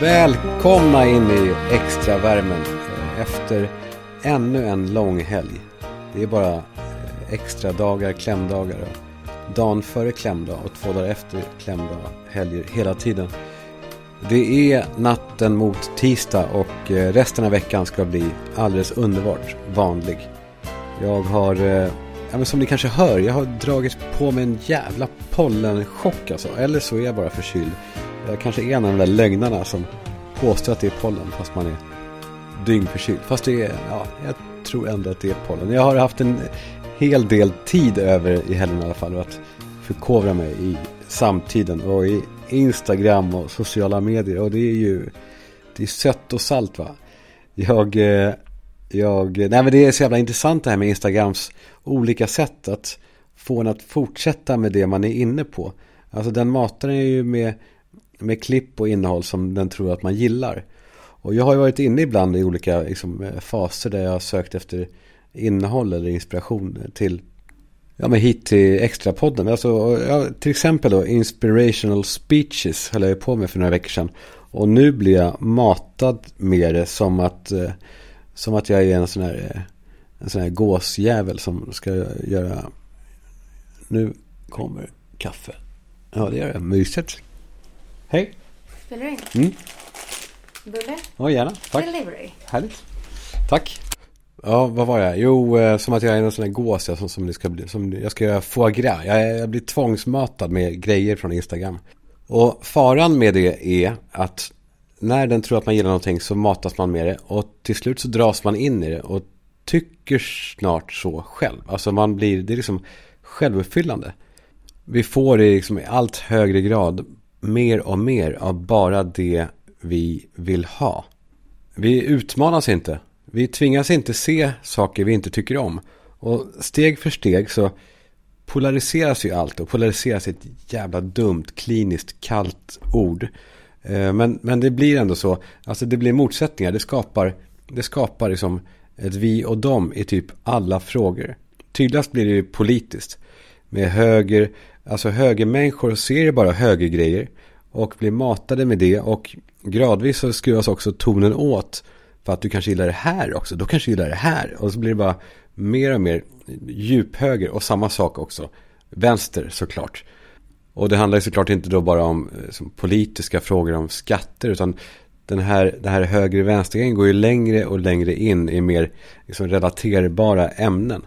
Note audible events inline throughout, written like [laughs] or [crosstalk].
Välkomna in i extra värmen eh, efter ännu en lång helg. Det är bara eh, extra dagar, klämdagar och dagen före klämdag och två dagar efter klämdag helger hela tiden. Det är natten mot tisdag och eh, resten av veckan ska bli alldeles underbart vanlig. Jag har, ja, men som ni kanske hör, jag har dragit på mig en jävla pollenchock alltså. Eller så är jag bara förkyld. Jag kanske är en av de där lögnarna som påstår att det är pollen fast man är dyngförkyld. Fast det är, ja, jag tror ändå att det är pollen. Jag har haft en hel del tid över i helgen i alla fall att förkovra mig i samtiden och i Instagram och sociala medier. Och det är ju, det är sött och salt va. Jag, eh, jag, nej men det är så jävla intressant det här med Instagrams olika sätt att få en att fortsätta med det man är inne på. Alltså den matar är ju med med klipp och innehåll som den tror att man gillar. Och jag har ju varit inne ibland i olika liksom, faser där jag har sökt efter innehåll eller inspiration till Ja men hit till extrapodden. Alltså, ja, till exempel då inspirational speeches höll jag på med för några veckor sedan. Och nu blir jag matad med det som att, eh, som att jag är en sån här, eh, en sån här gåsjävel som ska göra... Nu kommer kaffe. Ja det gör det. Mysigt. Hej. Spelar du in? Mm. Bulle? Ja, gärna. Tack. Delivery. Härligt. Tack. Ja, vad var jag? Jo, eh, som att jag är en sån här gås ja, som, som, det ska bli, som jag ska göra foie gras. Jag, jag blir tvångsmatad med grejer från Instagram. Och faran med det är att när den tror att man gillar någonting så matas man med det. Och till slut så dras man in i det och tycker snart så själv. Alltså man blir, det är liksom självuppfyllande. Vi får i liksom allt högre grad mer och mer av bara det vi vill ha. Vi utmanas inte. Vi tvingas inte se saker vi inte tycker om. Och steg för steg så polariseras ju allt och polariseras ett jävla dumt, kliniskt, kallt ord. Eh, men, men det blir ändå så, alltså det blir motsättningar, det skapar, det skapar liksom ett vi och dem i typ alla frågor. Tydligast blir det ju politiskt. Med höger, alltså högermänniskor ser ju bara högergrejer och blir matade med det och gradvis så skruvas också tonen åt för att du kanske gillar det här också, då kanske du gillar det här och så blir det bara mer och mer djuphöger och samma sak också vänster såklart. Och det handlar ju såklart inte då bara om eh, politiska frågor om skatter utan den här, den här höger-vänster går ju längre och längre in i mer liksom, relaterbara ämnen.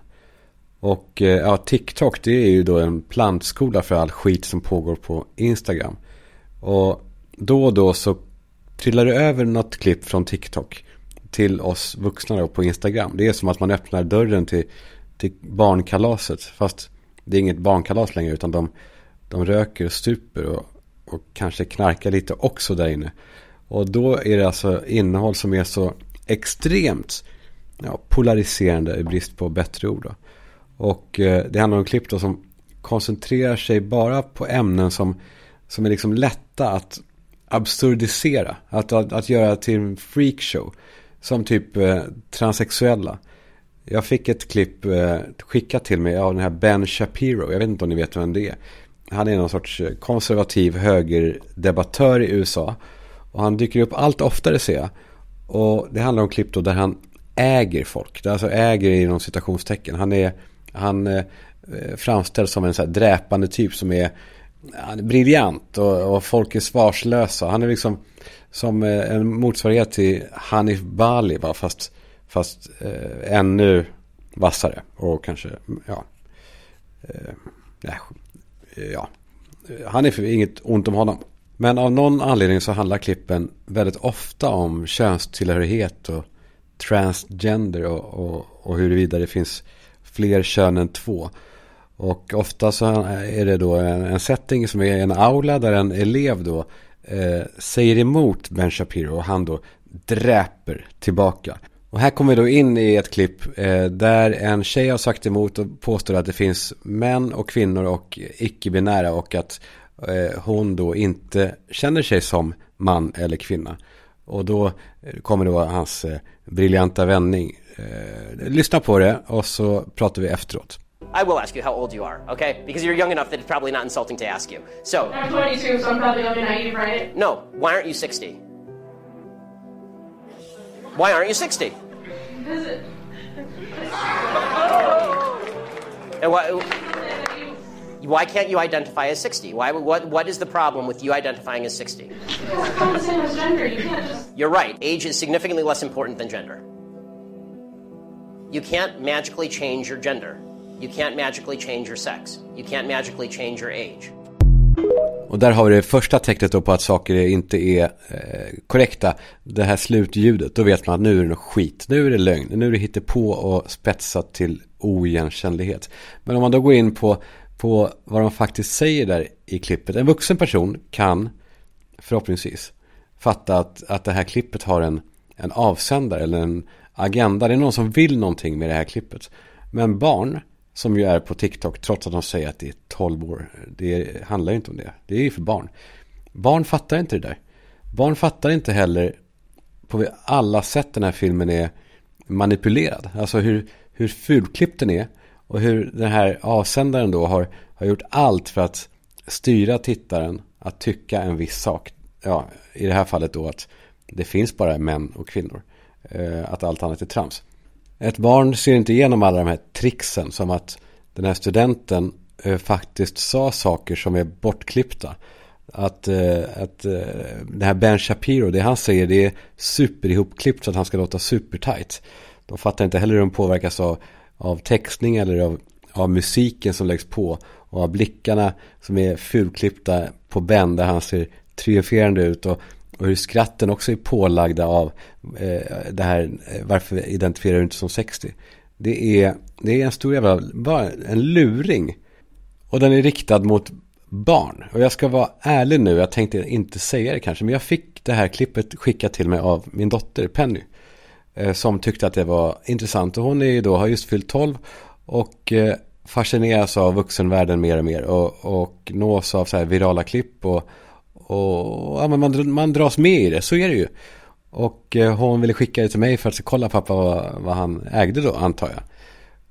Och eh, ja, TikTok det är ju då en plantskola för all skit som pågår på Instagram. Och då och då så trillar det över något klipp från TikTok till oss vuxna då på Instagram. Det är som att man öppnar dörren till, till barnkalaset. Fast det är inget barnkalas längre utan de, de röker och stuper och, och kanske knarkar lite också där inne. Och då är det alltså innehåll som är så extremt ja, polariserande i brist på bättre ord. Då. Och eh, det handlar om klipp då som koncentrerar sig bara på ämnen som som är liksom lätta att absurdisera. Att, att, att göra till en freakshow. Som typ eh, transsexuella. Jag fick ett klipp eh, skickat till mig av den här Ben Shapiro. Jag vet inte om ni vet vem det är. Han är någon sorts eh, konservativ högerdebattör i USA. Och han dyker upp allt oftare ser jag. Och det handlar om klipp då där han äger folk. Det alltså äger inom citationstecken. Han är han eh, framställs som en så här dräpande typ som är han är briljant och, och, folk är svarslösa. Han är liksom som eh, en motsvarighet till Hanif Bali va? fast, fast eh, ännu vassare och kanske ja, eh, ja, han är inget ont om honom. Men av någon anledning så handlar klippen väldigt ofta om könstillhörighet och transgender och, och, och huruvida det finns fler kön än två. Och ofta så är det då en, en setting som är en aula där en elev då eh, säger emot Ben Shapiro och han då dräper tillbaka. Och här kommer vi då in i ett klipp eh, där en tjej har sagt emot och påstår att det finns män och kvinnor och icke-binära och att eh, hon då inte känner sig som man eller kvinna. Och då kommer då hans eh, briljanta vändning. Eh, lyssna på det och så pratar vi efteråt. I will ask you how old you are, okay? Because you're young enough that it's probably not insulting to ask you. So. I'm 22, so I'm probably bit naive, right? No. Why aren't you 60? Why aren't you 60? And why, why can't you identify as 60? Why, what, what is the problem with you identifying as 60? It's the same as gender. You can't just. You're right. Age is significantly less important than gender. You can't magically change your gender. You can't magically change your sex. You can't magically change your age. Och där har vi det första tecknet då på att saker inte är eh, korrekta. Det här slutljudet, då vet man att nu är det något skit. Nu är det lögn, nu är det hittepå och spetsat till oigenkännlighet. Men om man då går in på, på vad de faktiskt säger där i klippet. En vuxen person kan förhoppningsvis fatta att, att det här klippet har en, en avsändare eller en agenda. Det är någon som vill någonting med det här klippet. Men barn som ju är på TikTok trots att de säger att det är 12 år. Det handlar ju inte om det. Det är ju för barn. Barn fattar inte det där. Barn fattar inte heller på alla sätt den här filmen är manipulerad. Alltså hur, hur fulklippt den är. Och hur den här avsändaren då har, har gjort allt för att styra tittaren att tycka en viss sak. Ja, i det här fallet då att det finns bara män och kvinnor. Eh, att allt annat är trams. Ett barn ser inte igenom alla de här tricksen som att den här studenten eh, faktiskt sa saker som är bortklippta. Att, eh, att det här Ben Shapiro, det han säger det är superihopklippt så att han ska låta supertight. De fattar inte heller hur de påverkas av, av textning eller av, av musiken som läggs på. Och av blickarna som är fulklippta på Ben där han ser triumferande ut. Och och hur skratten också är pålagda av eh, det här, eh, varför identifierar du inte som 60? Det är, det är en stor jävla, bara en luring. Och den är riktad mot barn. Och jag ska vara ärlig nu, jag tänkte inte säga det kanske, men jag fick det här klippet skickat till mig av min dotter Penny. Eh, som tyckte att det var intressant. Och hon är då, har just fyllt 12 och eh, fascineras av vuxenvärlden mer och mer. Och, och nås av så här virala klipp och och ja, man, man dras med i det, så är det ju. Och eh, hon ville skicka det till mig för att kolla pappa vad, vad han ägde då, antar jag.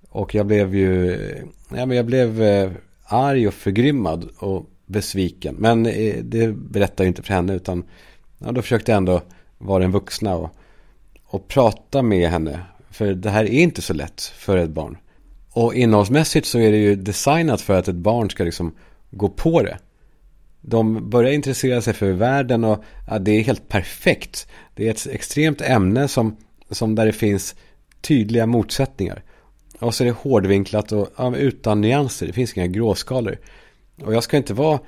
Och jag blev ju, ja men jag blev arg och förgrymmad och besviken. Men det berättar jag inte för henne utan ja, då försökte jag ändå vara den vuxna och, och prata med henne. För det här är inte så lätt för ett barn. Och innehållsmässigt så är det ju designat för att ett barn ska liksom gå på det de börjar intressera sig för världen och ja, det är helt perfekt. Det är ett extremt ämne som, som där det finns tydliga motsättningar. Och så är det hårdvinklat och ja, utan nyanser. Det finns inga gråskalor. Och jag ska inte vara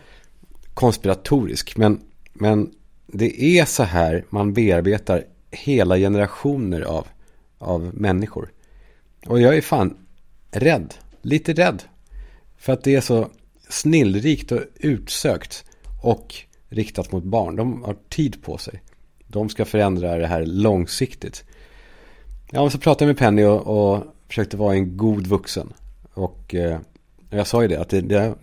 konspiratorisk, men, men det är så här man bearbetar hela generationer av, av människor. Och jag är fan rädd, lite rädd. För att det är så snillrikt och utsökt och riktat mot barn. De har tid på sig. De ska förändra det här långsiktigt. Ja, och så pratade jag med Penny och, och försökte vara en god vuxen. Och eh, jag sa ju det, att det, det,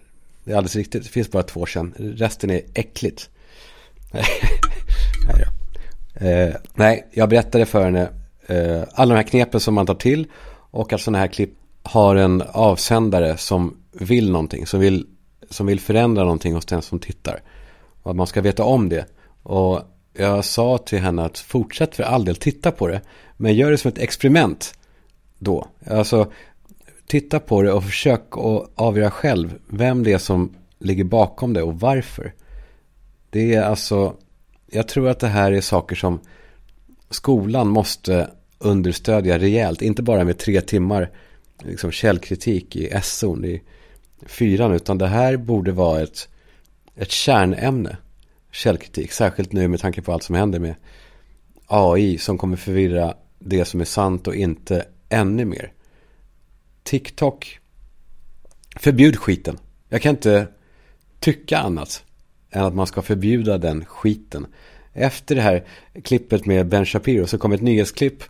det, är alldeles riktigt. Det finns bara två kön. Resten är äckligt. [laughs] nej, eh, nej, jag berättade för henne eh, alla de här knepen som man tar till. Och att sådana här klipp har en avsändare som vill någonting. Som vill som vill förändra någonting hos den som tittar. Och att man ska veta om det. Och jag sa till henne att fortsätt för all del titta på det. Men gör det som ett experiment då. Alltså titta på det och försök att avgöra själv vem det är som ligger bakom det och varför. Det är alltså, jag tror att det här är saker som skolan måste understödja rejält. Inte bara med tre timmar liksom källkritik i SO fyran. Utan det här borde vara ett, ett kärnämne. Källkritik. Särskilt nu med tanke på allt som händer med AI. Som kommer förvirra det som är sant och inte ännu mer. TikTok. Förbjud skiten. Jag kan inte tycka annat än att man ska förbjuda den skiten. Efter det här klippet med Ben Shapiro så kom ett nyhetsklipp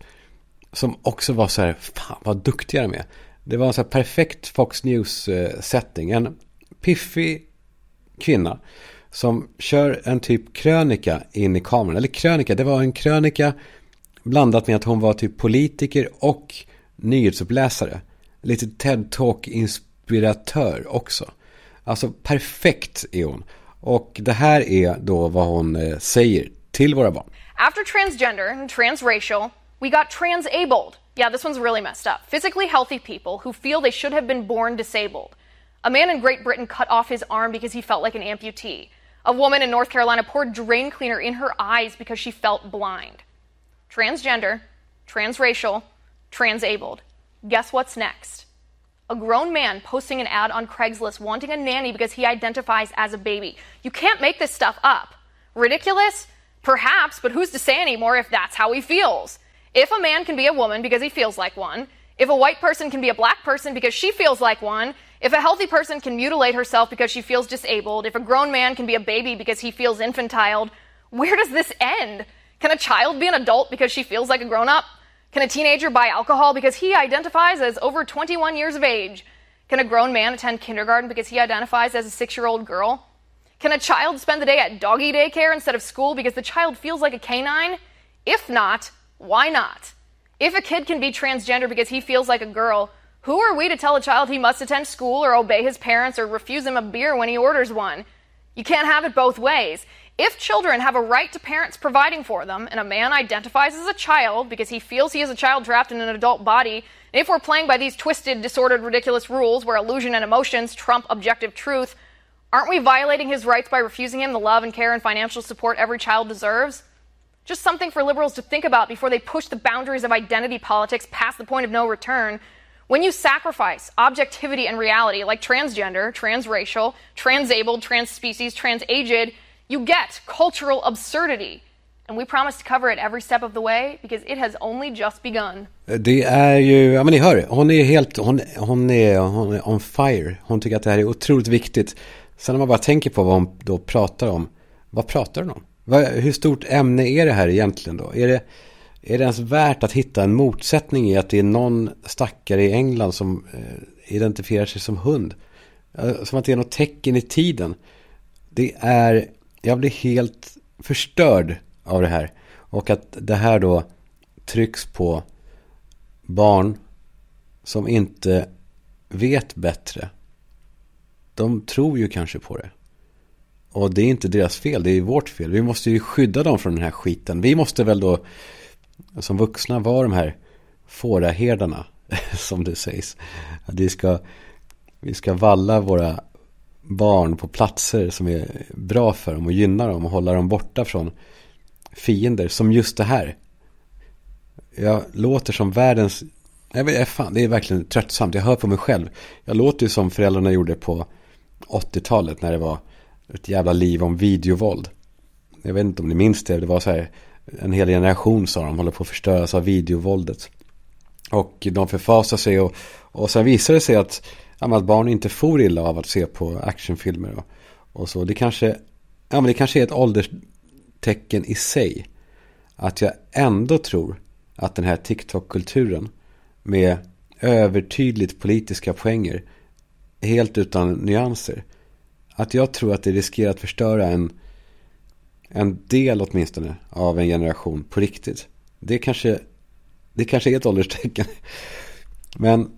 som också var så här, fan vad duktiga de är. Det var en så här perfekt Fox News-setting. Eh, en piffig kvinna som kör en typ krönika in i kameran. Eller krönika, det var en krönika blandat med att hon var typ politiker och nyhetsuppläsare. Lite TED-talk-inspiratör också. Alltså perfekt är hon. Och det här är då vad hon eh, säger till våra barn. After transgender and transracial, We got transabled. Yeah, this one's really messed up. Physically healthy people who feel they should have been born disabled. A man in Great Britain cut off his arm because he felt like an amputee. A woman in North Carolina poured drain cleaner in her eyes because she felt blind. Transgender, transracial, transabled. Guess what's next? A grown man posting an ad on Craigslist wanting a nanny because he identifies as a baby. You can't make this stuff up. Ridiculous? Perhaps, but who's to say anymore if that's how he feels? If a man can be a woman because he feels like one, if a white person can be a black person because she feels like one, if a healthy person can mutilate herself because she feels disabled, if a grown man can be a baby because he feels infantile, where does this end? Can a child be an adult because she feels like a grown up? Can a teenager buy alcohol because he identifies as over 21 years of age? Can a grown man attend kindergarten because he identifies as a six year old girl? Can a child spend the day at doggy daycare instead of school because the child feels like a canine? If not, why not? If a kid can be transgender because he feels like a girl, who are we to tell a child he must attend school or obey his parents or refuse him a beer when he orders one? You can't have it both ways. If children have a right to parents providing for them, and a man identifies as a child because he feels he is a child trapped in an adult body, if we're playing by these twisted, disordered, ridiculous rules where illusion and emotions trump objective truth, aren't we violating his rights by refusing him the love and care and financial support every child deserves? Just something for liberals to think about before they push the boundaries of identity politics past the point of no return. When you sacrifice objectivity and reality, like transgender, transracial, transabled, transspecies, transaged, you get cultural absurdity. And we promise to cover it every step of the way because it has only just begun. Det är ju, ja men ni hör hon är helt, hon, hon, är, hon är on fire. Hon tycker att det här är otroligt viktigt. Sen när man bara tänker på vad hon då pratar om, vad pratar hon om? Vad, hur stort ämne är det här egentligen då? Är det, är det ens värt att hitta en motsättning i att det är någon stackare i England som eh, identifierar sig som hund? Som att det är något tecken i tiden. Det är, jag blir helt förstörd av det här. Och att det här då trycks på barn som inte vet bättre. De tror ju kanske på det. Och det är inte deras fel, det är vårt fel. Vi måste ju skydda dem från den här skiten. Vi måste väl då som vuxna vara de här fåraherdarna, [laughs] som det sägs. Att vi ska, vi ska valla våra barn på platser som är bra för dem och gynnar dem och hålla dem borta från fiender som just det här. Jag låter som världens, jag vet, fan, det är verkligen tröttsamt, jag hör på mig själv. Jag låter ju som föräldrarna gjorde på 80-talet när det var ett jävla liv om videovåld. Jag vet inte om ni minns det, det var så här en hel generation sa de håller på att förstöras av videovåldet. Och de förfasar sig och, och sen visar det sig att, att barn inte får illa av att se på actionfilmer och, och så. Det kanske, ja, men det kanske är ett ålderstecken i sig. Att jag ändå tror att den här TikTok-kulturen med övertydligt politiska poänger helt utan nyanser. Att jag tror att det riskerar att förstöra en en del åtminstone av en generation på riktigt. Det kanske, det kanske är ett ålderstecken. Men,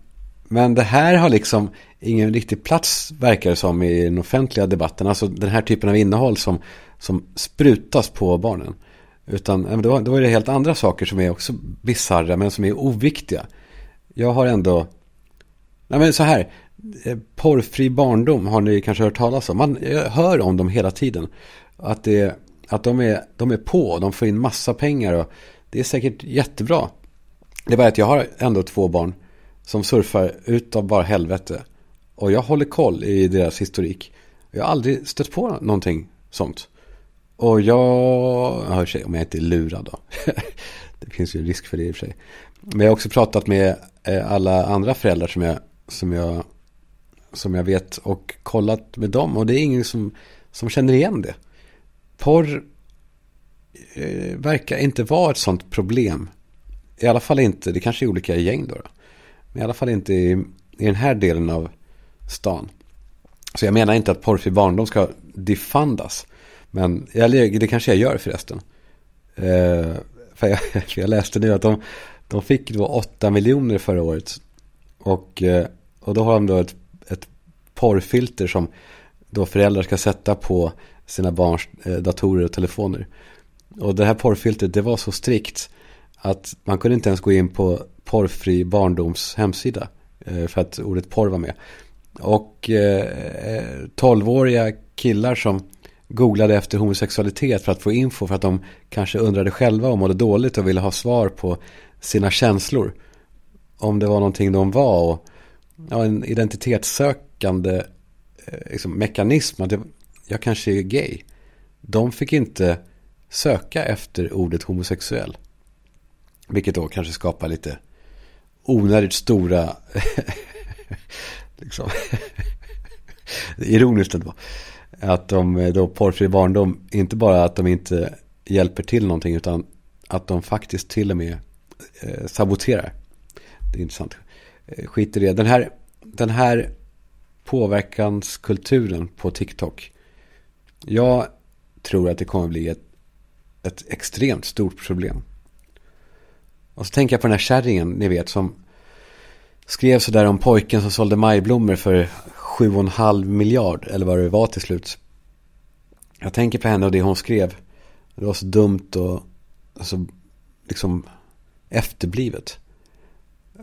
men det här har liksom ingen riktig plats verkar det som i den offentliga debatten. Alltså den här typen av innehåll som, som sprutas på barnen. Utan då, då är det helt andra saker som är också bizarra men som är oviktiga. Jag har ändå, nej men så här, eh, porrfri barndom har ni kanske hört talas om. Man hör om dem hela tiden. Att det att de är, de är på, de får in massa pengar och det är säkert jättebra. Det är bara att jag har ändå två barn som surfar utav bara helvete. Och jag håller koll i deras historik. Jag har aldrig stött på någonting sånt. Och jag, hör sig, om jag inte är lurad då. [laughs] det finns ju risk för det i och för sig. Men jag har också pratat med eh, alla andra föräldrar som jag, som jag, som jag vet och kollat med dem. Och det är ingen som, som känner igen det porr eh, verkar inte vara ett sånt problem. I alla fall inte, det kanske är olika gäng då. då. Men i alla fall inte i, i den här delen av stan. Så jag menar inte att porrfri barndom ska diffandas. Men eller, det kanske jag gör förresten. Eh, för, jag, [laughs] jag läste nu att de, de fick då 8 miljoner förra året. Och, eh, och då har de då ett, ett porrfilter som då föräldrar ska sätta på sina barns eh, datorer och telefoner. Och det här porrfiltret det var så strikt att man kunde inte ens gå in på porrfri barndoms hemsida eh, för att ordet porr var med. Och eh, killar som googlade efter homosexualitet för att få info för att de kanske undrade själva och mådde dåligt och ville ha svar på sina känslor. Om det var någonting de var och ja, en identitetssökande eh, liksom, mekanism att jag kanske är gay. De fick inte söka efter ordet homosexuell. Vilket då kanske skapar lite onödigt stora [laughs] liksom, [laughs] ironiskt ändå. Att de eh, då porrfri barndom, inte bara att de inte hjälper till någonting utan att de faktiskt till och med eh, saboterar. Det är intressant. Eh, skit i det. Den här, den här påverkanskulturen på TikTok. Jag tror att det kommer bli ett, ett extremt stort problem. Och så tänker jag på den här kärringen, ni vet, som skrev sådär om pojken som sålde majblommor för 7,5 miljard, eller vad det var till slut. Jag tänker på henne och det hon skrev. Det var så dumt och så liksom efterblivet.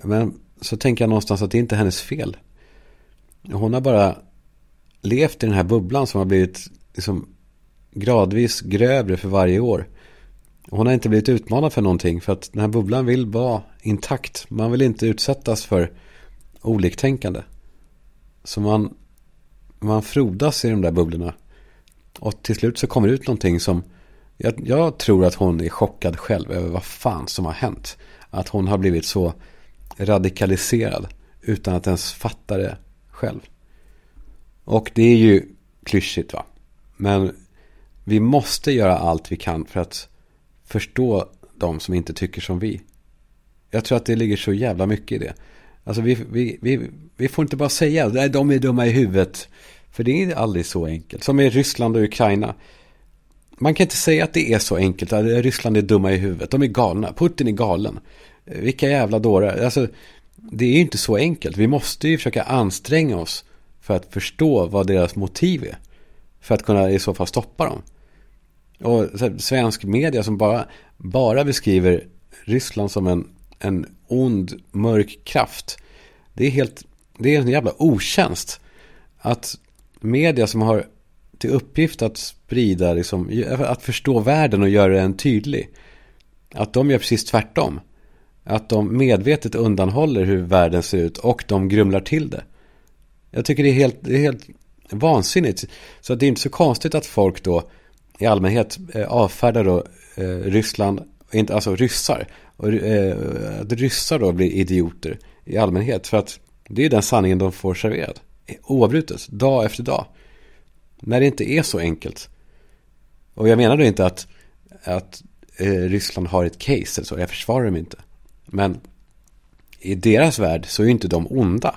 Men så tänker jag någonstans att det inte är hennes fel. Hon har bara levt i den här bubblan som har blivit liksom gradvis grövre för varje år. Hon har inte blivit utmanad för någonting för att den här bubblan vill vara intakt. Man vill inte utsättas för oliktänkande. Så man, man frodas i de där bubblorna. Och till slut så kommer det ut någonting som jag, jag, tror att hon är chockad själv över vad fan som har hänt. Att hon har blivit så radikaliserad utan att ens fatta det själv. Och det är ju klyschigt va. Men vi måste göra allt vi kan för att förstå de som inte tycker som vi. Jag tror att det ligger så jävla mycket i det. Alltså vi, vi, vi, vi får inte bara säga att de är dumma i huvudet. För det är aldrig så enkelt. Som i Ryssland och Ukraina. Man kan inte säga att det är så enkelt. Att Ryssland är dumma i huvudet. De är galna. Putin är galen. Vilka jävla dårar. Alltså, det är ju inte så enkelt. Vi måste ju försöka anstränga oss för att förstå vad deras motiv är. För att kunna i så fall stoppa dem. Och här, svensk media som bara, bara beskriver Ryssland som en, en ond, mörk kraft. Det är helt, det är en jävla otjänst. Att media som har till uppgift att sprida, liksom, att förstå världen och göra den tydlig. Att de gör precis tvärtom. Att de medvetet undanhåller hur världen ser ut och de grumlar till det. Jag tycker det är helt, det är helt vansinnigt. Så det är inte så konstigt att folk då i allmänhet eh, avfärdar då eh, Ryssland, inte, alltså ryssar. Och eh, att ryssar då blir idioter i allmänhet. För att det är den sanningen de får serverad. Oavbrutet, dag efter dag. När det inte är så enkelt. Och jag menar då inte att, att eh, Ryssland har ett case eller så. Jag försvarar dem inte. Men i deras värld så är inte de onda.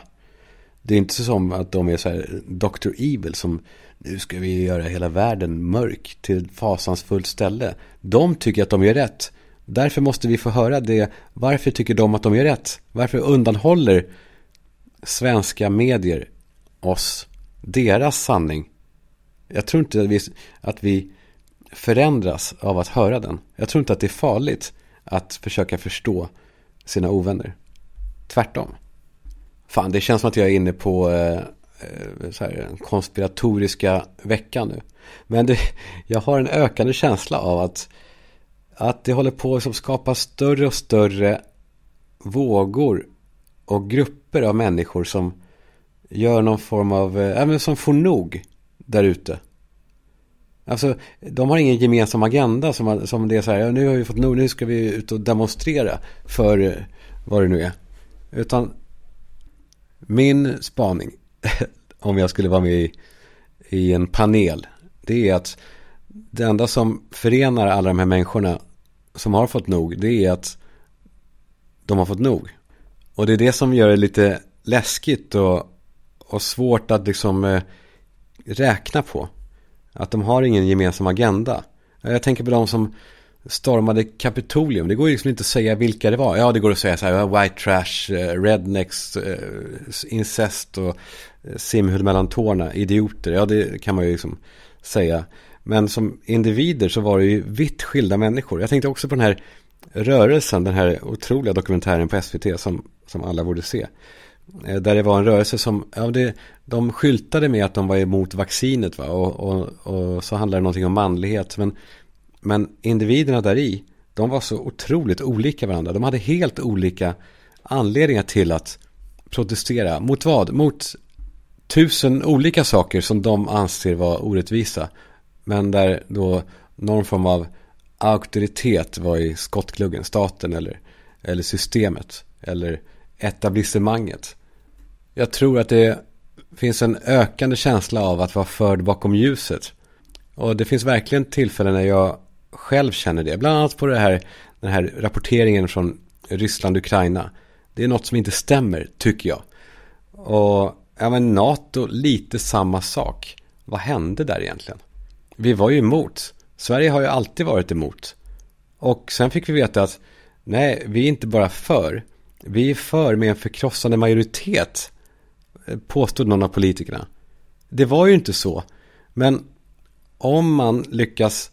Det är inte så som att de är så här Dr. Evil som nu ska vi göra hela världen mörk till ett fasansfullt ställe. De tycker att de gör rätt. Därför måste vi få höra det. Varför tycker de att de gör rätt? Varför undanhåller svenska medier oss deras sanning? Jag tror inte att vi, att vi förändras av att höra den. Jag tror inte att det är farligt att försöka förstå sina ovänner. Tvärtom. Fan, det känns som att jag är inne på eh, Eh, så här, konspiratoriska veckan nu. Men det, jag har en ökande känsla av att, att det håller på att liksom skapa större och större vågor och grupper av människor som gör någon form av, äh, som får nog där ute. Alltså, de har ingen gemensam agenda som, som det är så här, ja, nu har vi fått nog, nu ska vi ut och demonstrera för eh, vad det nu är. Utan min spaning, [laughs] om jag skulle vara med i, i en panel, det är att det enda som förenar alla de här människorna som har fått nog, det är att de har fått nog. Och det är det som gör det lite läskigt och, och svårt att liksom eh, räkna på. Att de har ingen gemensam agenda. Jag tänker på de som stormade Kapitolium. Det går ju liksom inte att säga vilka det var. Ja, det går att säga så här, white trash, eh, rednecks, eh, incest och eh, Simhud mellan tårna, idioter. Ja, det kan man ju liksom säga. Men som individer så var det ju vitt skilda människor. Jag tänkte också på den här rörelsen, den här otroliga dokumentären på SVT som, som alla borde se. Där det var en rörelse som, ja, det, de skyltade med att de var emot vaccinet va? Och, och, och så handlade det någonting om manlighet. Men, men individerna där i, de var så otroligt olika varandra. De hade helt olika anledningar till att protestera. Mot vad? Mot tusen olika saker som de anser vara orättvisa. Men där då någon form av auktoritet var i skottgluggen, staten eller, eller systemet eller etablissemanget. Jag tror att det finns en ökande känsla av att vara förd bakom ljuset. Och det finns verkligen tillfällen när jag själv känner det. Bland annat på det här, den här rapporteringen från Ryssland-Ukraina. Det är något som inte stämmer, tycker jag. Och ja, men NATO, lite samma sak. Vad hände där egentligen? Vi var ju emot. Sverige har ju alltid varit emot. Och sen fick vi veta att nej, vi är inte bara för. Vi är för med en förkrossande majoritet, påstod någon av politikerna. Det var ju inte så. Men om man lyckas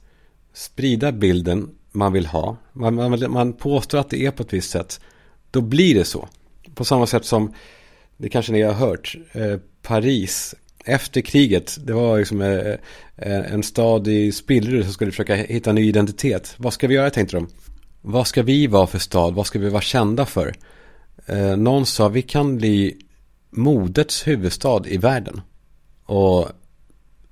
sprida bilden man vill ha, man, man, man påstår att det är på ett visst sätt, då blir det så. På samma sätt som, det kanske ni har hört, eh, Paris efter kriget, det var liksom eh, eh en stad i spillror som skulle försöka hitta en ny identitet. Vad ska vi göra tänkte de? Vad ska vi vara för stad? Vad ska vi vara kända för? Eh, någon sa vi kan bli modets huvudstad i världen. Och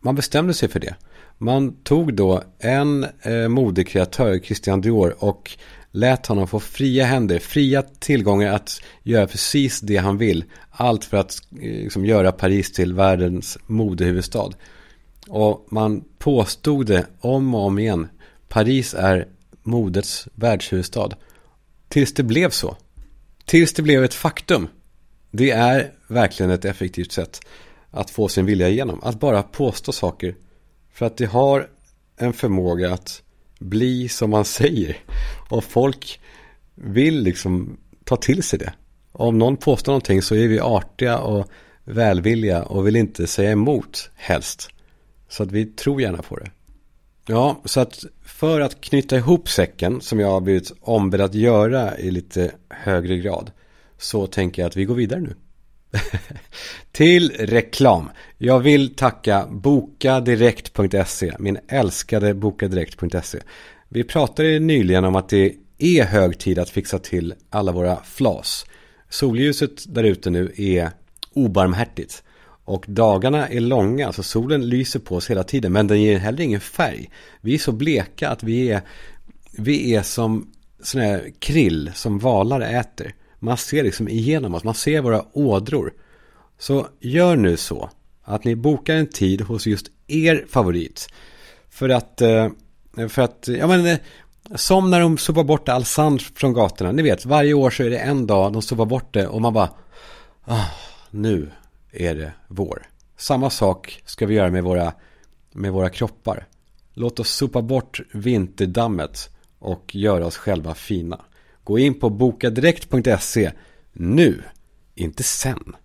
man bestämde sig för det. Man tog då en eh, modekreatör, Christian Dior, och lät honom få fria händer, fria tillgångar att göra precis det han vill. Allt för att eh, liksom, göra Paris till världens modehuvudstad. Och man påstod det om och om igen. Paris är modets världshuvudstad. Tills det blev så. Tills det blev ett faktum. Det är verkligen ett effektivt sätt att få sin vilja igenom. Att bara påstå saker. För att det har en förmåga att bli som man säger. Och folk vill liksom ta till sig det. Om någon påstår någonting så är vi artiga och välvilliga och vill inte säga emot helst. Så att vi tror gärna på det. Ja, så att för att knyta ihop säcken som jag har blivit ombedd att göra i lite högre grad så tänker jag att vi går vidare nu. [laughs] Till reklam. Jag vill tacka bokadirekt.se, min älskade bokadirekt.se. Vi pratade nyligen om att det är hög tid att fixa till alla våra flas. Solljuset där ute nu är obarmhärtigt. Och dagarna är långa, så solen lyser på oss hela tiden. Men den ger heller ingen färg. Vi är så bleka att vi är, vi är som sådana här krill som valar äter. Man ser liksom igenom oss, man ser våra ådror. Så gör nu så att ni bokar en tid hos just er favorit. För att, eh, för att, ja men eh, som när de sopar bort all sand från gatorna. Ni vet, varje år så är det en dag de sopar bort det och man bara, ah, nu är det vår. Samma sak ska vi göra med våra, med våra kroppar. Låt oss sopa bort vinterdammet och göra oss själva fina. Gå in på bokadirekt.se nu, inte sen.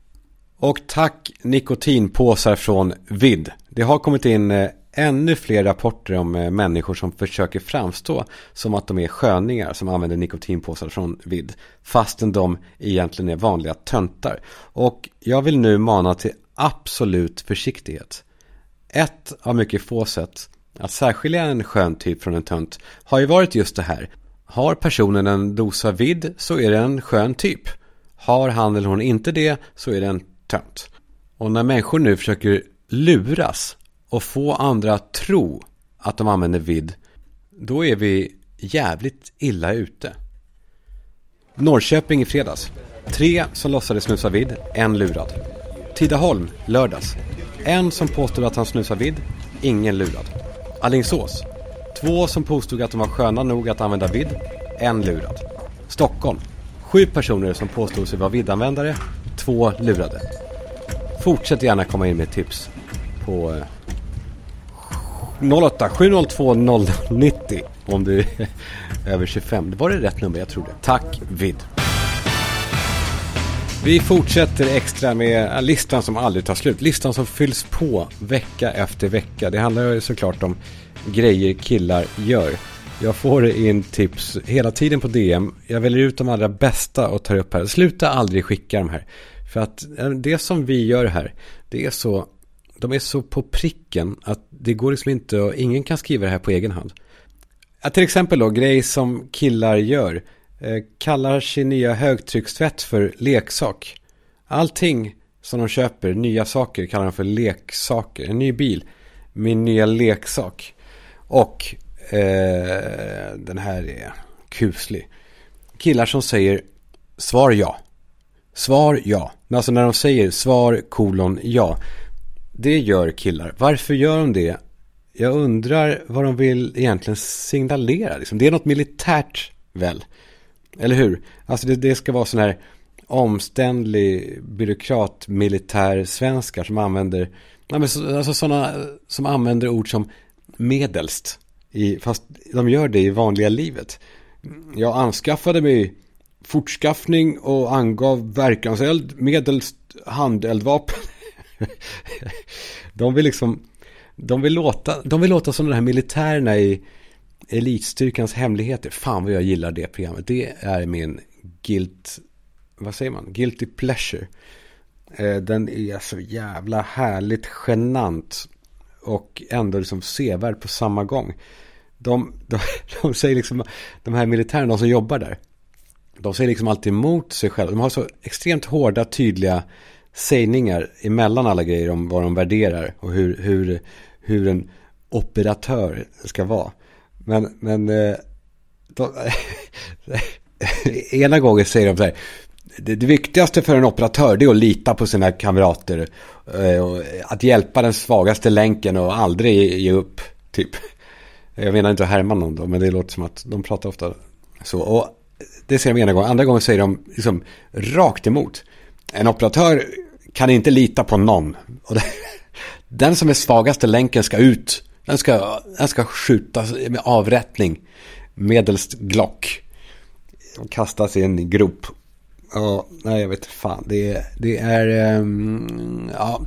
Och tack nikotinpåsar från Vid. Det har kommit in eh, ännu fler rapporter om eh, människor som försöker framstå som att de är sköningar som använder nikotinpåsar från Vid. Fastän de egentligen är vanliga töntar. Och jag vill nu mana till absolut försiktighet. Ett av mycket få sätt att särskilja en skön typ från en tönt har ju varit just det här. Har personen en dosa vid så är det en skön typ. Har han eller hon inte det så är det en tönt. Och när människor nu försöker luras och få andra att tro att de använder vid, då är vi jävligt illa ute. Norrköping i fredags. Tre som låtsades snusa vid, en lurad. Tidaholm, lördags. En som påstod att han snusar vid, ingen lurad. Allingsås. Två som påstod att de var sköna nog att använda vid, en lurad. Stockholm. Sju personer som påstod sig vara vidanvändare, två lurade. Fortsätt gärna komma in med tips på 08 702 0090 om du är [laughs] över 25. Det var det rätt nummer, jag tror det. Tack vid. Vi fortsätter extra med eh, listan som aldrig tar slut. Listan som fylls på vecka efter vecka. Det handlar ju såklart om grejer killar gör. Jag får in tips hela tiden på DM. Jag väljer ut de allra bästa och tar upp här. Sluta aldrig skicka de här. För att eh, det som vi gör här, det är så, de är så på pricken att det går liksom inte och ingen kan skriva det här på egen hand. Att till exempel då, grej som killar gör, eh, kallar sin nya högtryckstvätt för leksak. Allting som de köper, nya saker, kallar de för leksaker. En ny bil, min nya leksak. Och eh, den här är kuslig. Killar som säger svar ja. Svar ja. Men alltså när de säger svar kolon ja. Det gör killar. Varför gör de det? Jag undrar vad de vill egentligen signalera. Liksom. Det är något militärt väl? Eller hur? Alltså det, det ska vara sån här omständlig byråkrat militär svenskar som använder alltså sådana som använder ord som medelst i, fast de gör det i vanliga livet. Jag anskaffade mig fortskaffning och angav verkanseld medelst handeldvapen. [laughs] de vill liksom de vill låta, de vill låta som de här militärerna i elitstyrkans hemligheter. Fan vad jag gillar det programmet. Det är min guilt, vad säger man? Guilty pleasure. Eh, den är så jävla härligt genant. Och ändå liksom sevärd på samma gång. De, de, [laughs] de säger liksom, de här militärerna, de som jobbar där. De säger liksom alltid emot sig själva. De har så extremt hårda, tydliga sägningar emellan alla grejer om vad de värderar och hur, hur, hur en operatör ska vara. Men, men eh, de, [laughs] ena gången säger de så här, det, det, viktigaste för en operatör det är att lita på sina kamrater. Eh, och att hjälpa den svagaste länken och aldrig ge upp, typ. Jag menar inte att härma någon då, men det låter som att de pratar ofta så. Och det säger de ena gången, andra gången säger de liksom rakt emot. En operatör kan inte lita på någon. Och det, den som är svagaste länken ska ut. Den ska, den ska skjutas med avrättning. Medelst Glock. Och kastas i en grop. Ja, nej jag vet fan. Det, det är, um, ja,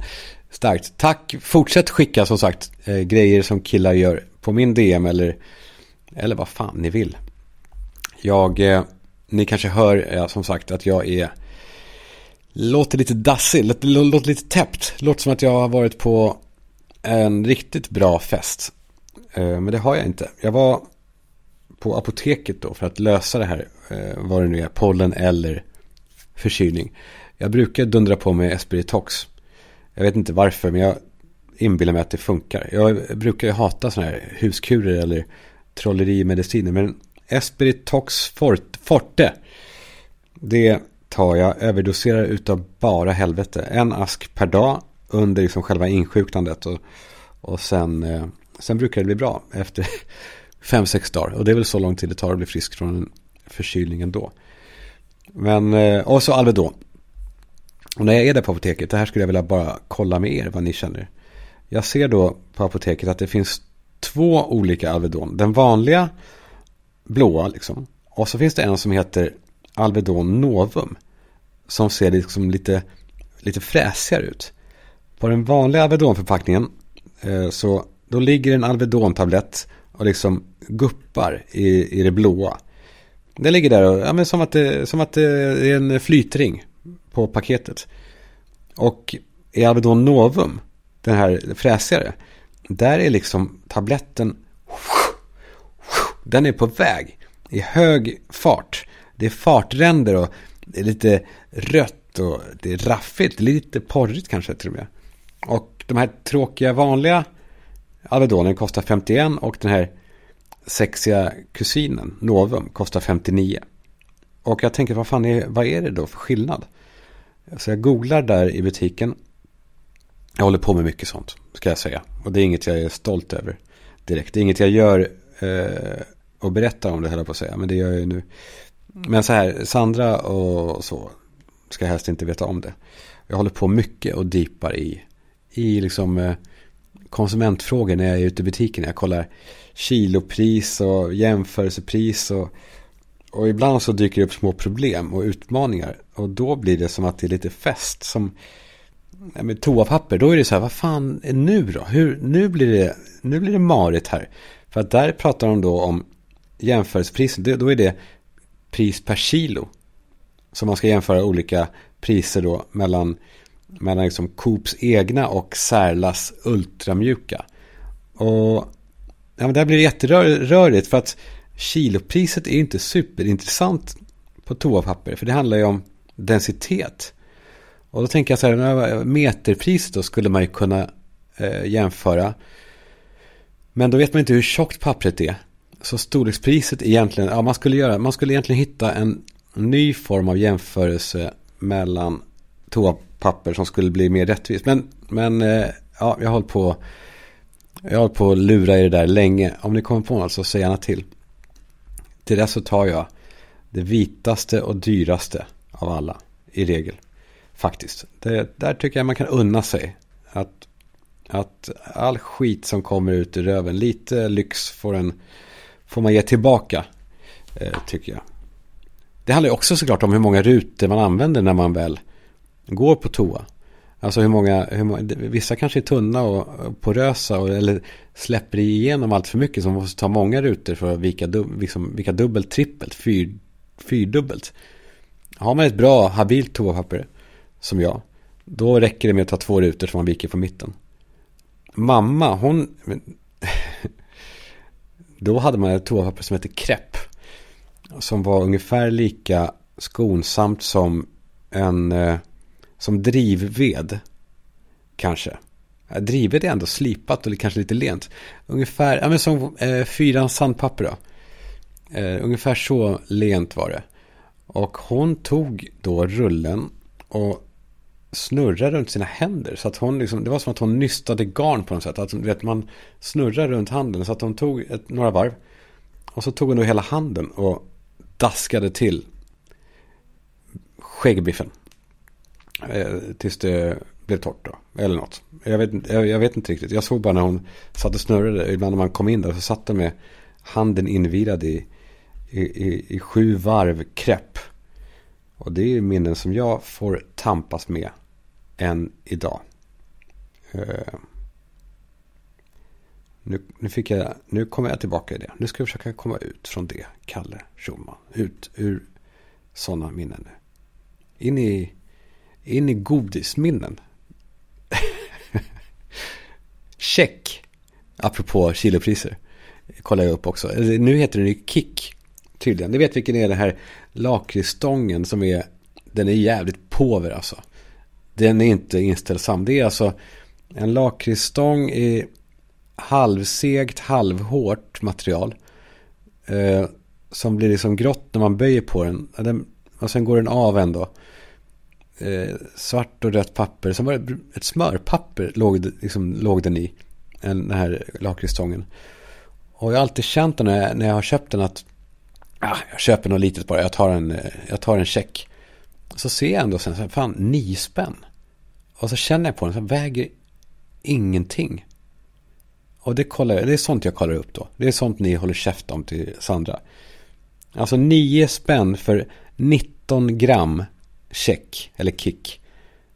starkt. Tack. Fortsätt skicka som sagt eh, grejer som killar gör på min DM eller, eller vad fan ni vill. Jag, eh, ni kanske hör ja, som sagt att jag är låter lite dassig, låter, låter lite täppt. Låter som att jag har varit på en riktigt bra fest. Eh, men det har jag inte. Jag var på apoteket då för att lösa det här. Eh, vad det nu är, pollen eller förkylning. Jag brukar dundra på med Espiritox. Jag vet inte varför men jag inbillar mig att det funkar. Jag brukar ju hata sådana här huskurer eller trollerimediciner. Men Espiritox Forte. Det tar jag, överdoserar utav bara helvete. En ask per dag under liksom själva insjuknandet. Och, och sen, eh, sen brukar det bli bra efter [laughs] fem, sex dagar. Och det är väl så lång tid det tar att bli frisk från en förkylning ändå. Men, eh, och så Alvedon. Och när jag är där på apoteket, det här skulle jag vilja bara kolla med er vad ni känner. Jag ser då på apoteket att det finns två olika Alvedon. Den vanliga blåa liksom. Och så finns det en som heter Alvedon Novum. Som ser liksom lite, lite fräsigare ut. På den vanliga Alvedonförpackningen eh, så då ligger en Alvedon-tablett och liksom guppar i, i det blåa. Den ligger där och, ja, men som, att det, som att det är en flytring på paketet. Och i Alvedon Novum, den här fräsigare, där är liksom tabletten, den är på väg i hög fart. Det är fartränder och det är lite rött och det är raffigt, lite porrigt kanske till och med. Och de här tråkiga vanliga Alvedonen kostar 51 och den här sexiga kusinen Novum kostar 59. Och jag tänker vad fan är, vad är det då för skillnad? Så jag googlar där i butiken. Jag håller på med mycket sånt, ska jag säga. Och det är inget jag är stolt över direkt. Det är inget jag gör eh, och berättar om det, höll jag på att säga. Men det gör jag ju nu. Men så här, Sandra och så ska helst inte veta om det. Jag håller på mycket och deepar i, i liksom eh, konsumentfrågor när jag är ute i butiken. Jag kollar kilopris och jämförelsepris och, och ibland så dyker det upp små problem och utmaningar. Och då blir det som att det är lite fest. Som med toapapper, då är det så här, vad fan är nu då? Hur, nu, blir det, nu blir det marigt här. För att där pratar de då om jämförelsepriset, då är det pris per kilo. Så man ska jämföra olika priser då mellan, mellan liksom Coops egna och Särlas ultramjuka. Och ja, men där blir det jätterörigt för att kilopriset är inte superintressant på toapapper. För det handlar ju om densitet. Och då tänker jag så här, meterpriset då skulle man ju kunna eh, jämföra. Men då vet man inte hur tjockt pappret är. Så storlekspriset egentligen, ja man skulle göra, man skulle egentligen hitta en ny form av jämförelse mellan toapapper som skulle bli mer rättvist. Men, men eh, ja, jag har hållit på, jag har hållit på att lura i det där länge. Om ni kommer på något så säg gärna till. Till det så tar jag det vitaste och dyraste av alla i regel. Faktiskt. Det, där tycker jag man kan unna sig. Att, att all skit som kommer ut i röven, lite lyx får, en, får man ge tillbaka. Eh, tycker jag. Det handlar ju också såklart om hur många rutor man använder när man väl går på toa. Alltså hur många, hur många vissa kanske är tunna och porösa och, eller släpper igenom allt för mycket så man måste ta många rutor för att vika, dub, liksom, vika dubbelt, trippelt, fyr, fyrdubbelt. Har man ett bra, habilt toapapper som jag, då räcker det med att ta två rutor som man viker på mitten. Mamma, hon... [laughs] då hade man ett toapapper som hette krepp. Som var ungefär lika skonsamt som en... Eh, som drivved. Kanske. Drivved är ändå slipat och kanske lite lent. Ungefär, ja men som eh, fyran sandpapper då. Eh, ungefär så lent var det. Och hon tog då rullen och snurrade runt sina händer. Så att hon liksom, det var som att hon nystade garn på något sätt. Att vet, man snurrar runt handen. Så att hon tog ett, några varv. Och så tog hon då hela handen och daskade till skäggbiffen. Eh, tills det blev torrt då. Eller något. Jag vet, jag, jag, vet inte riktigt. Jag såg bara när hon satt och snurrade. Ibland när man kom in där så satt hon med handen invirad i, i, i, i sju varv krepp. Och det är minnen som jag får tampas med än idag. Uh, nu, nu, fick jag, nu kommer jag tillbaka i det. Nu ska jag försöka komma ut från det, Kalle Schumann. Ut ur sådana minnen nu. In i, in i godisminnen. [laughs] Check. Apropå kilopriser. Kollar jag upp också. Nu heter den ju Kick. Tydligen. Ni vet vilken är den här lakritsstången som är. Den är jävligt påver alltså. Den är inte inställsam. Det är alltså en lakritsstång i halvsegt, halvhårt material. Eh, som blir liksom grått när man böjer på den. den och sen går den av ändå. Eh, svart och rött papper. Som var ett smörpapper låg, liksom, låg den i. Den här lakritsstången. Och jag har alltid känt när jag, när jag har köpt den att ah, jag köper något litet bara, jag tar en, eh, jag tar en check. Så ser jag ändå sen, fan, nio spänn. Och så känner jag på den, så väger ingenting. Och det, kollar, det är sånt jag kollar upp då. Det är sånt ni håller käft om till Sandra. Alltså nio spänn för 19 gram check eller kick.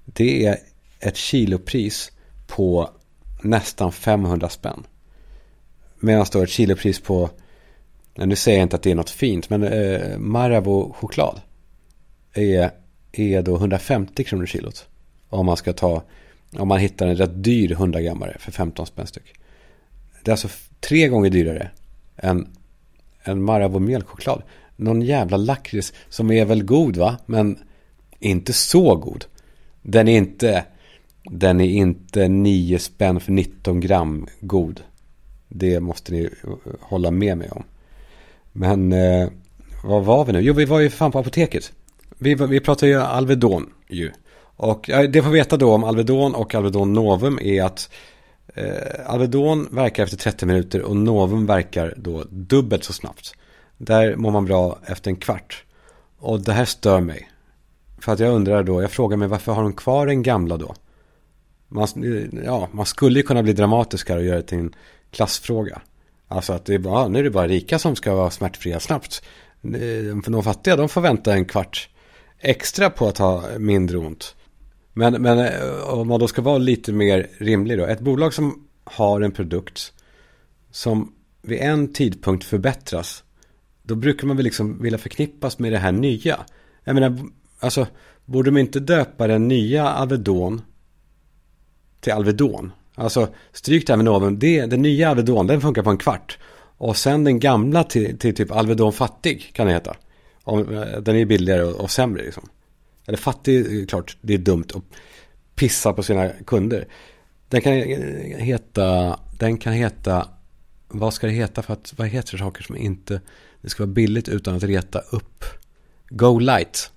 Det är ett kilopris på nästan 500 spänn. Medan då ett kilopris på, nu säger jag inte att det är något fint, men eh, Marabou choklad är, är då 150 kronor kilot. Om man ska ta, om man hittar en rätt dyr 100 grammare för 15 spänn styck. Det är alltså tre gånger dyrare än, en Marabou mjölkchoklad. Någon jävla lakrits som är väl god va, men inte så god. Den är inte, den är inte 9 spänn för 19 gram god. Det måste ni hålla med mig om. Men eh, vad var vi nu? Jo, vi var ju fan på apoteket. Vi, vi pratar ju Alvedon ju. Och eh, det får veta då om Alvedon och Alvedon Novum är att eh, Alvedon verkar efter 30 minuter och Novum verkar då dubbelt så snabbt. Där mår man bra efter en kvart. Och det här stör mig. För att jag undrar då, jag frågar mig varför har de kvar den gamla då? Man, ja, man skulle ju kunna bli dramatisk här och göra det till en klassfråga. Alltså att det är bara, nu är det bara rika som ska vara smärtfria snabbt. Eh, för de fattiga, de får vänta en kvart extra på att ha mindre ont. Men, men eh, om man då ska vara lite mer rimlig då. Ett bolag som har en produkt som vid en tidpunkt förbättras då brukar man väl liksom vilja förknippas med det här nya. Jag menar, alltså, borde de inte döpa den nya Alvedon till Alvedon? Alltså, stryk det här med noven. Det, den nya Alvedon, den funkar på en kvart. Och sen den gamla till, till typ Alvedon fattig kan det heta. Eh, den är billigare och, och sämre liksom. Eller fattig, eh, klart, det är dumt att pissa på sina kunder. Den kan eh, heta, den kan heta, vad ska det heta för att, vad heter saker som inte, det ska vara billigt utan att reta upp. Go light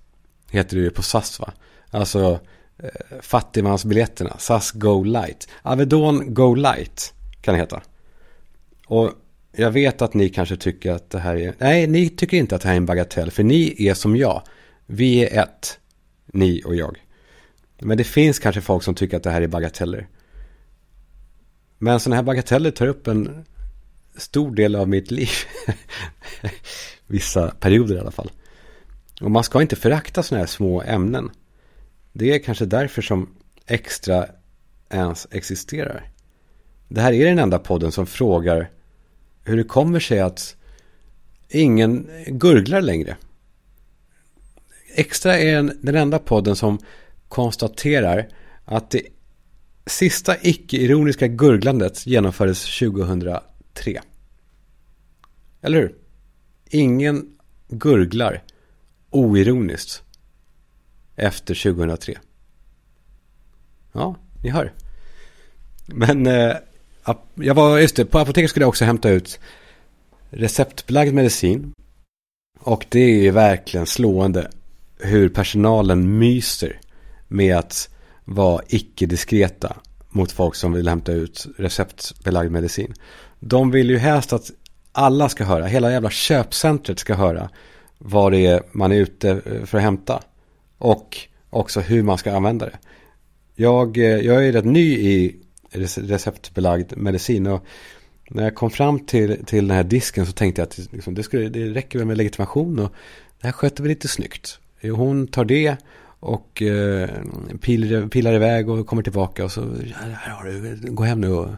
heter det ju på SAS va? Alltså eh, fattigmansbiljetterna, SAS Go light. Avedon Go light kan det heta. Och jag vet att ni kanske tycker att det här är, nej ni tycker inte att det här är en bagatell, för ni är som jag. Vi är ett, ni och jag. Men det finns kanske folk som tycker att det här är bagateller. Men sådana här bagateller tar upp en stor del av mitt liv. [laughs] Vissa perioder i alla fall. Och man ska inte förakta sådana här små ämnen. Det är kanske därför som extra ens existerar. Det här är den enda podden som frågar hur det kommer sig att ingen gurglar längre. Extra är den enda podden som konstaterar att det sista icke-ironiska gurglandet genomfördes 2003. Eller hur? Ingen gurglar oironiskt efter 2003. Ja, ni hör. Men eh, jag var, just det, på apoteket skulle jag också hämta ut receptbelagd medicin. Och det är ju verkligen slående hur personalen myser med att vara icke-diskreta mot folk som vill hämta ut receptbelagd medicin. De vill ju helst att alla ska höra, hela jävla köpcentret ska höra vad det är man är ute eh, för att hämta. Och också hur man ska använda det. Jag, eh, jag är rätt ny i receptbelagd medicin och när jag kom fram till, till den här disken så tänkte jag att liksom, det, skulle, det räcker med legitimation och det här sköter vi lite snyggt. Hon tar det och eh, pilar, pilar iväg och kommer tillbaka och så, här har du, gå hem nu och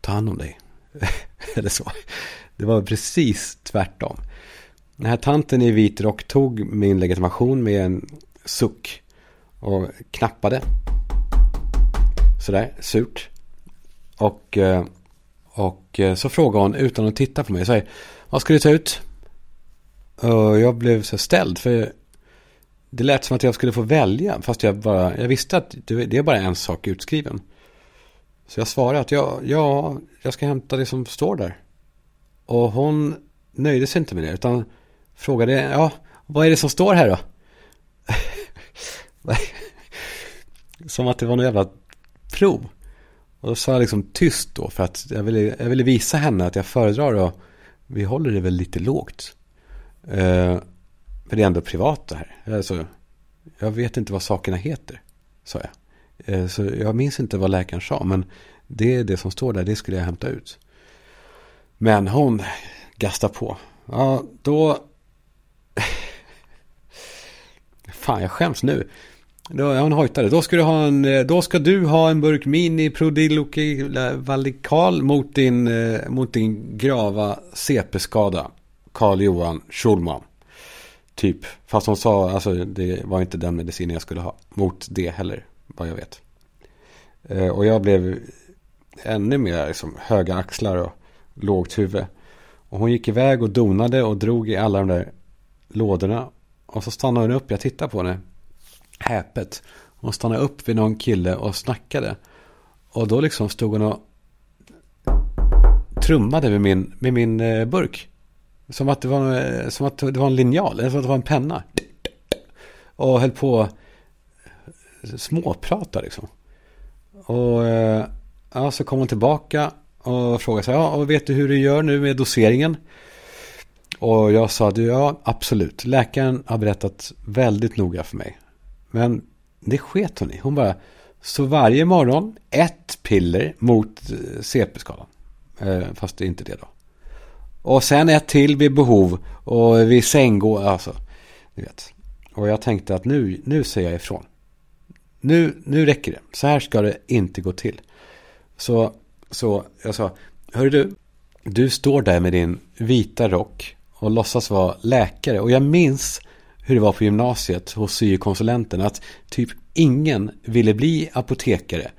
ta hand om dig. [laughs] Eller så. Det var precis tvärtom. Den här tanten i vit rock tog min legitimation med en suck och knappade. Sådär, surt. Och, eh, och eh, så frågade hon utan att titta på mig. Så här, vad ska du ta ut? Och jag blev så ställd. För det lät som att jag skulle få välja. Fast jag, bara, jag visste att det är bara en sak utskriven. Så jag svarade att ja, ja, jag ska hämta det som står där. Och hon nöjde sig inte med det. Utan frågade, ja, vad är det som står här då? [laughs] som att det var något jävla prov. Och då sa jag liksom tyst då. För att jag ville, jag ville visa henne att jag föredrar och vi håller det väl lite lågt. Eh, för det är ändå privat det här. Alltså, jag vet inte vad sakerna heter, sa jag. Eh, så jag minns inte vad läkaren sa, men det är det som står där, det skulle jag hämta ut. Men hon gastar på. Ja, då... [laughs] Fan, jag skäms nu. Då, hon hojtade. Då ska, du ha en, eh, då ska du ha en burk mini Prodiloki eh, Valikal mot din, eh, mot din grava CP-skada. Karl Johan Schulman. Typ. Fast hon sa, alltså det var inte den medicinen jag skulle ha. Mot det heller, vad jag vet. Och jag blev ännu mer liksom, höga axlar och lågt huvud. Och hon gick iväg och donade och drog i alla de där lådorna. Och så stannade hon upp, jag tittade på henne. Häpet. Hon stannade upp vid någon kille och snackade. Och då liksom stod hon och trummade med min, med min eh, burk. Som att det var, eh, som att det var en linjal, eller som att det var en penna. Och höll på småprata liksom. Och eh, ja, så kom hon tillbaka och frågade sig, ja, och vet du hur du gör nu med doseringen? Och jag sa, att ja, absolut. Läkaren har berättat väldigt noga för mig. Men det sket hon i. Hon bara, så varje morgon ett piller mot eh, CP-skadan. Eh, fast det är inte det då. Och sen ett till vid behov och vid sänggå, alltså. Ni vet. Och jag tänkte att nu, nu säger jag ifrån. Nu, nu räcker det. Så här ska det inte gå till. Så, så jag sa, hör du, du står där med din vita rock och låtsas vara läkare. Och jag minns hur det var på gymnasiet hos syokonsulenten. Att typ ingen ville bli apotekare.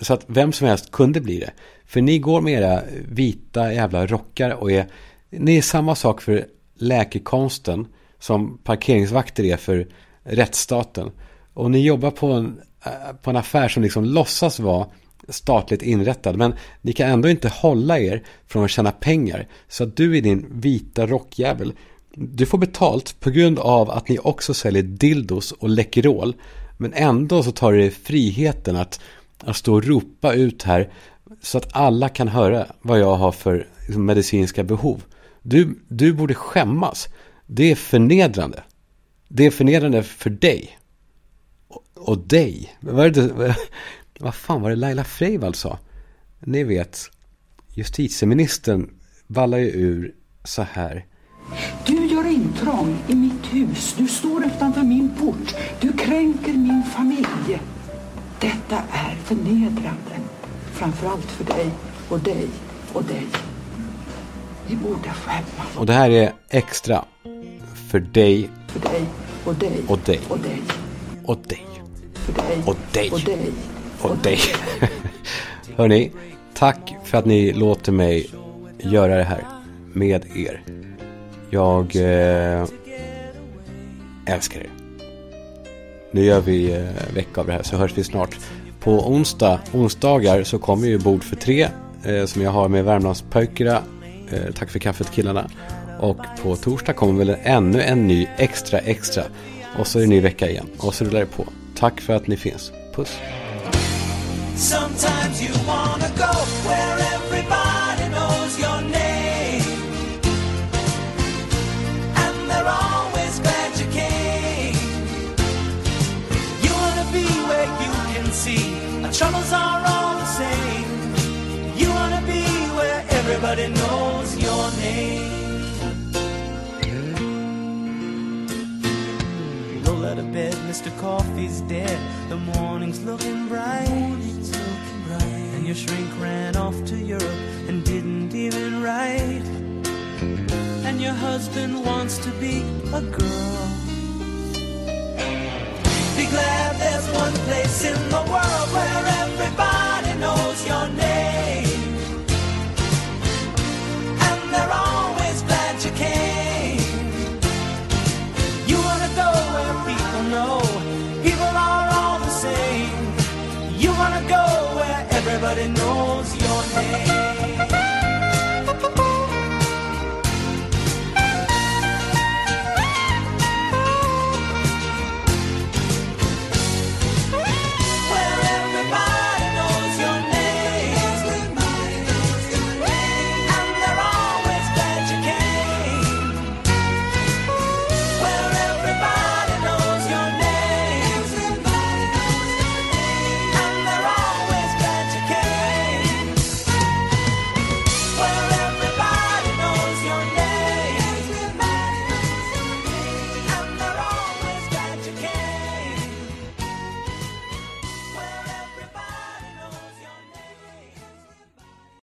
Så att vem som helst kunde bli det. För ni går med era vita jävla rockar och är... Ni är samma sak för läkekonsten som parkeringsvakter är för rättsstaten. Och ni jobbar på en, eh, på en affär som liksom låtsas vara statligt inrättad. Men ni kan ändå inte hålla er från att tjäna pengar. Så att du är din vita rockjävel. Du får betalt på grund av att ni också säljer dildos och Läkerol. Men ändå så tar du friheten att, att stå och ropa ut här. Så att alla kan höra vad jag har för liksom, medicinska behov. Du, du borde skämmas. Det är förnedrande. Det är förnedrande för dig. Och, och dig. Vad, är det, vad fan var det Laila Freivalds sa? Ni vet, justitieministern ballar ju ur så här. Du gör intrång i mitt hus. Du står utanför min port. Du kränker min familj. Detta är förnedrande. Framförallt för dig och dig och dig. Ni borde skämmas Och det här är extra för dig för dig och dig och dig och dig. och dig För dig och dig och dig och dig. [laughs] Hörni, tack för att ni låter mig göra det här med er. Jag eh, älskar er. Nu gör vi eh, vecka av det här så hörs vi snart. På onsdag, onsdagar så kommer ju Bord för tre eh, som jag har med Värmlandspöjkerna. Eh, tack för kaffet killarna. Och på torsdag kommer väl ännu en ny extra extra. Och så är det ny vecka igen. Och så rullar det på. Tack för att ni finns. Puss. Sometimes you wanna go where everybody knows your name. And they're always glad you came. You wanna be where you can see our troubles are all the same. You wanna be where everybody knows bed, Mr. Coffee's dead. The morning's looking bright. Morning's looking bright. And your shrink ran off to Europe and didn't even write. And your husband wants to be a girl. Be glad there's one place in the world